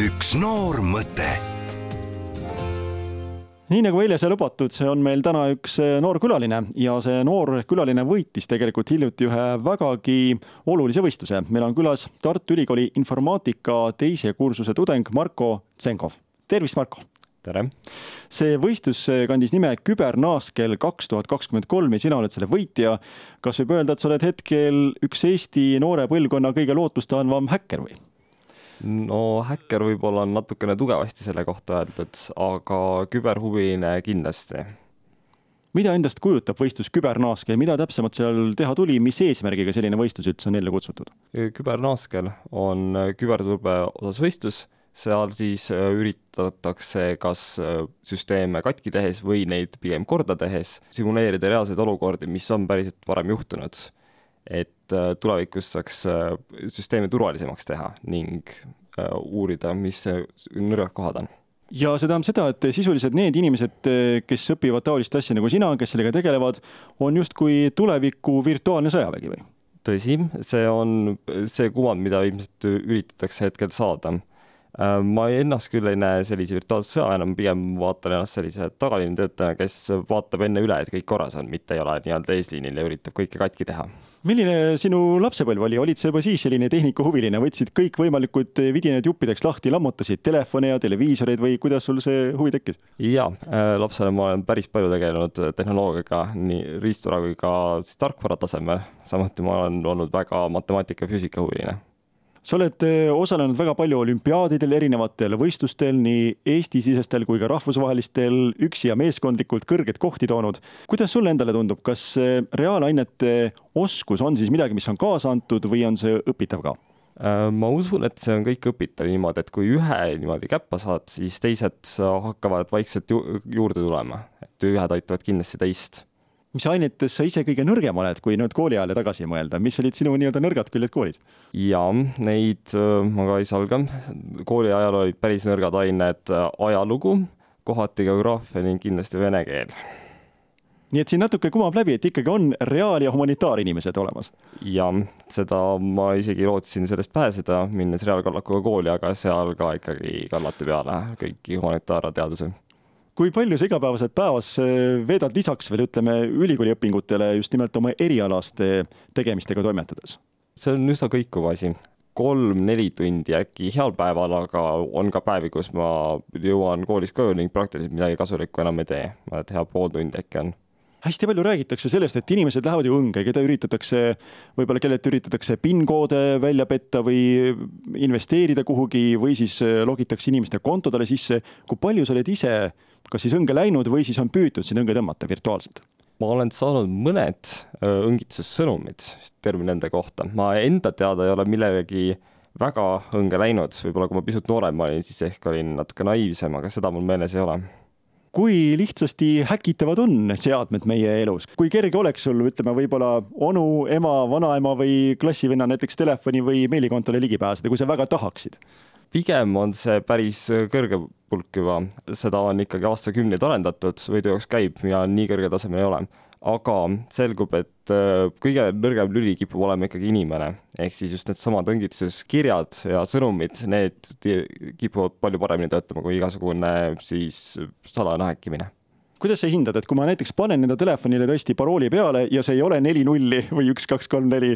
üks noor mõte nii nagu eile sai lubatud, see on meil täna üks eh, noor külaline ja see noor külaline võitis tegelikult hiljuti ühe vägagi olulise võistluse. meil on külas Tartu Ülikooli informaatika teise kursuse tudeng Marko Tsenkov. tervist, Marko! tere! see võistlus kandis nime Kübernaaskel kaks tuhat kakskümmend kolm ja sina oled selle võitja. kas võib öelda, et sa oled hetkel üks Eesti noore põlvkonna kõige lootustandvam häkker või? No häkker võib-olla on natukene tugevasti selle kohta öeldud, aga küberhuviline kindlasti. mida endast kujutab võistlus Kübernaaskel, mida täpsemalt seal teha tuli, mis eesmärgiga selline võistlus üldse on ellu kutsutud? kübernaaskel on küberturbe osas võistlus, seal siis äh, üritatakse kas äh, süsteeme katki tehes või neid pigem korda tehes simuleerida reaalseid olukordi, mis on päriselt varem juhtunud et äh, tulevikus saaks äh, süsteemi turvalisemaks teha ning äh, uurida, mis nõrgad kohad on ja see tähendab seda, et sisuliselt need inimesed, kes õpivad taolist asja nagu sina, kes sellega tegelevad, on justkui tuleviku virtuaalne sõjavägi või? tõsi, see on see kuvand, mida ilmselt üritatakse hetkel saada. Ma ennast küll ei näe sellise virtuaalse sõjaväena, ma pigem vaatan ennast sellise tagaliinitöötajana, kes vaatab enne üle, et kõik korras on, mitte ei ole nii-öelda eesliinil ja üritab kõike katki teha. Milline sinu lapsepõlv oli, olid sa juba siis selline tehnikahuviline, võtsid kõikvõimalikud vidinad juppideks lahti, lammutasid telefone ja televiisoreid või kuidas sul see huvi tekkis? jaa, äh, lapsena ma olen päris palju tegelenud tehnoloogiaga, nii riistvara kui ka siis tarkvara tasemel, samuti ma olen olnud väga matemaatika ja füüsika huviline sa oled eh, osalenud väga palju olümpiaadidel, erinevatel võistlustel, nii Eesti-sisestel kui ka rahvusvahelistel, üksi ja meeskondlikult kõrgeid kohti toonud. kuidas sulle endale tundub, kas eh, reaalainete oskus on siis midagi, mis on kaasa antud või on see õpitav ka? Äh, ma usun, et see on kõik õpitav niimoodi, et kui ühe niimoodi käppa saad, siis teised hakkavad vaikselt ju juurde tulema, et ühed aitavad kindlasti teist mis ainetes sa ise kõige nõrgem oled, kui nüüd kooliajale tagasi mõelda, mis olid sinu nii-öelda nõrgad küljed koolis? jaa, neid äh, ma ka ei salga. kooli ajal olid päris nõrgad ained äh, ajalugu, kohati geograafia ning kindlasti vene keel. nii et siin natuke kumab läbi, et ikkagi on reaal- ja humanitaarinimesed olemas? jah, seda ma isegi lootsin sellest pääseda, minnes reaalkallakuga kooli, aga seal ka ikkagi kallati peale kõiki humanitaarteadusi kui palju sa igapäevaselt päevas eh, veedad lisaks veel ütleme ülikooliõpingutele just nimelt oma erialaste tegemistega toimetades? see on üsna kõikuv asi, kolm-neli tundi äkki heal päeval, aga on ka päevi, kus ma jõuan koolist koju ning praktiliselt midagi kasulikku enam ei tee, ma et hea pool tundi äkki on hästi palju räägitakse sellest, et inimesed lähevad ju õnge, keda üritatakse, võib-olla kellelt üritatakse PIN-koode välja petta või investeerida kuhugi või siis logitakse inimeste kontodele sisse. kui palju sa oled ise kas siis õnge läinud või siis on püütud siin õnge tõmmata virtuaalselt? ma olen saanud mõned õngitsussõnumid terve nende kohta, ma enda teada ei ole millelegi väga õnge läinud, võib-olla kui ma pisut noorem olin, siis ehk olin natuke naiivsem, aga seda mul meeles ei ole kui lihtsasti häkitavad on seadmed meie elus, kui kerge oleks sul, ütleme võib-olla onu, ema, vanaema või klassivenna näiteks telefoni või meilikontole ligi pääseda, kui sa väga tahaksid? Pigem on see päris kõrge pulk juba, seda on ikkagi aastakümneid arendatud, võidujooks käib, mina nii kõrgel tasemel ei ole. aga selgub, et äh, kõige nõrgem lüli kipub olema ikkagi inimene, ehk siis just needsamad õngitsuskirjad ja sõnumid, need kipuvad palju paremini töötama kui igasugune siis salajane häkkimine kuidas sa hindad, et kui ma näiteks panen enda telefonile tõesti parooli peale ja see ei ole neli nulli või üks, kaks, kolm, neli,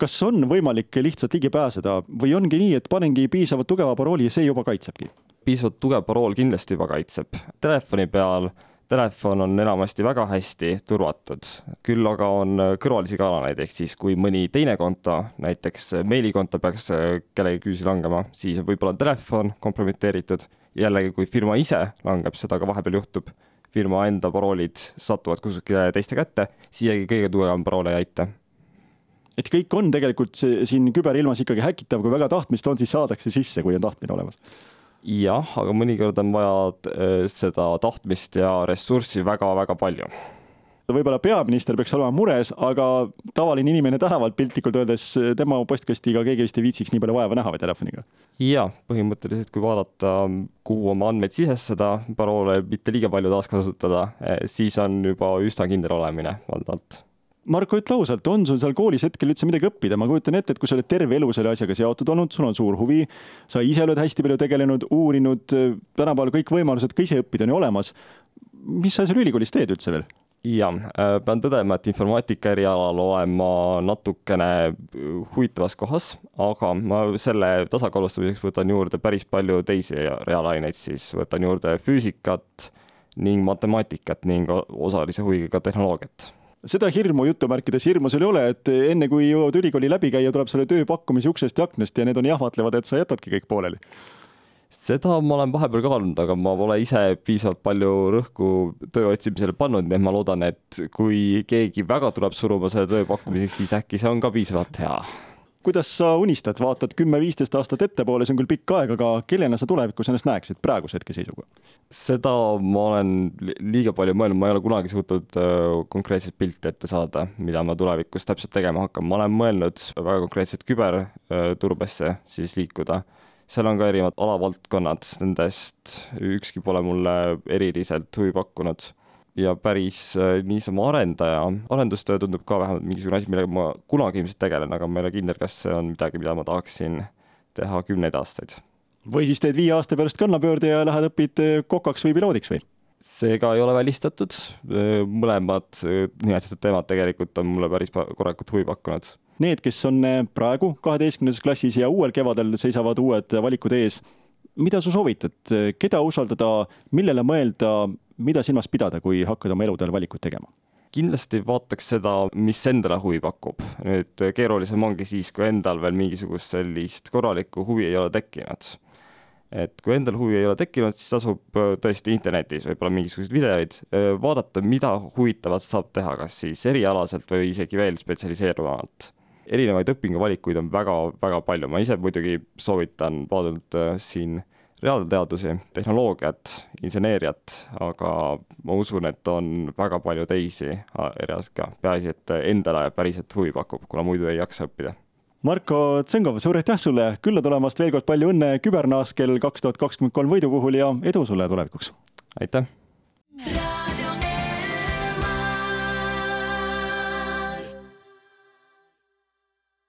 kas on võimalik lihtsalt ligi pääseda või ongi nii, et panengi piisavalt tugeva parooli ja see juba kaitsebki? piisavalt tugev parool kindlasti juba kaitseb. Telefoni peal telefon on enamasti väga hästi turvatud, küll aga on kõrvalisi kanaleid, ehk siis kui mõni teine konto, näiteks meilikonto peaks kellegi küüsi langema, siis võib-olla telefon kompromiteeritud. jällegi, kui firma ise langeb, seda ka vahepeal juhtub firma enda paroolid satuvad kusagile teiste kätte, siiagi kõige tugevam parool ei aita et kõik on tegelikult siin küberilmas ikkagi häkitav, kui väga tahtmist on, siis saadakse sisse, kui on tahtmine olemas. jah, aga mõnikord on vaja äh, seda tahtmist ja ressurssi väga-väga palju võib-olla peaminister peaks olema mures, aga tavaline inimene tänavalt piltlikult öeldes, tema postkastiga keegi vist ei viitsiks nii palju vaeva näha või telefoniga. ja põhimõtteliselt, kui vaadata, kuhu oma andmeid sisestada, paroole mitte liiga palju taaskasutada, eh, siis on juba üsna kindel olemine valdavalt Marko, ütle ausalt, on sul seal koolis hetkel üldse midagi õppida, ma kujutan ette, et kui sa oled terve elu selle asjaga seotud olnud, sul on suur huvi, sa ise oled hästi palju tegelenud, uurinud, tänapäeval kõik võimalused ka ise õppida on ju olemas. mis sa seal ülikoolis teed üldse veel? Ja pean tõdema, et informaatika erialal olen ma natukene huvitavas kohas, aga ma selle tasakaalustamiseks võtan juurde päris palju teisi reaalaineid, siis võtan juurde füüsikat ning matemaatikat ning osalise huviga ka tehnoloogiat seda hirmu jutumärkides hirmu sul ei ole, et enne kui jõuad ülikooli läbi käia, tuleb sulle tööpakkumisi uksest ja aknast ja need on jahvatlevad, et sa jätadki kõik pooleli? Seda ma olen vahepeal kaalunud, aga ma pole ise piisavalt palju rõhku töö otsimisele pannud, nii et ma loodan, et kui keegi väga tuleb suruma selle töö pakkumiseks, siis äkki see on ka piisavalt hea kuidas sa unistad, vaatad kümme-viisteist aastat ettepoole, see on küll pikk aeg, aga kellena sa tulevikus ennast näeksid praeguse hetkeseisuga? seda ma olen liiga palju mõelnud, ma ei ole kunagi suutnud äh, konkreetset pilti ette saada, mida ma tulevikus täpselt tegema hakkan, ma olen mõelnud väga konkreetselt küberturbesse siis liikuda. Seal on ka erinevad alavaldkonnad, nendest ükski pole mulle eriliselt huvi pakkunud ja päris äh, niisama arendaja, arendustöö tundub ka vähemalt mingisugune asi, millega ma kunagi ilmselt tegelen, aga ma ei ole kindel, kas see on midagi, mida ma tahaksin teha kümneid aastaid. või siis teed viie aasta pärast kannapöörde ja lähed õpid kokaks või piloodiks või? See ka ei ole välistatud, äh, mõlemad nimetatud teemad tegelikult on mulle päris korralikult huvi pakkunud. Need, kes on praegu kaheteistkümnendas klassis ja uuel kevadel seisavad uued valikud ees, mida sa soovitad, keda usaldada, millele mõelda, mida silmas pidada, kui hakkad oma eluteel valikuid tegema? kindlasti vaataks seda, mis endale huvi pakub. nüüd keerulisem ongi siis, kui endal veel mingisugust sellist korralikku huvi ei ole tekkinud. Et kui endal huvi ei ole tekkinud, siis tasub äh, tõesti internetis võib-olla mingisuguseid videoid äh, vaadata, mida huvitavat saab teha, kas siis erialaselt või isegi veel spetsialiseeruvamalt. Erinevaid õpinguvalikuid on väga-väga palju, ma ise muidugi soovitan vaadata äh, siin reaalteadusi, tehnoloogiat, inseneeriat, aga ma usun, et on väga palju teisi erialasid ka, peaasi, et endale päriselt huvi pakub, kuna muidu ei jaksa õppida. Marko Tsõngov, suur aitäh sulle külla tulemast, veel kord palju õnne kübernaaskel kaks tuhat kakskümmend kolm võidu puhul ja edu sulle tulevikuks! aitäh!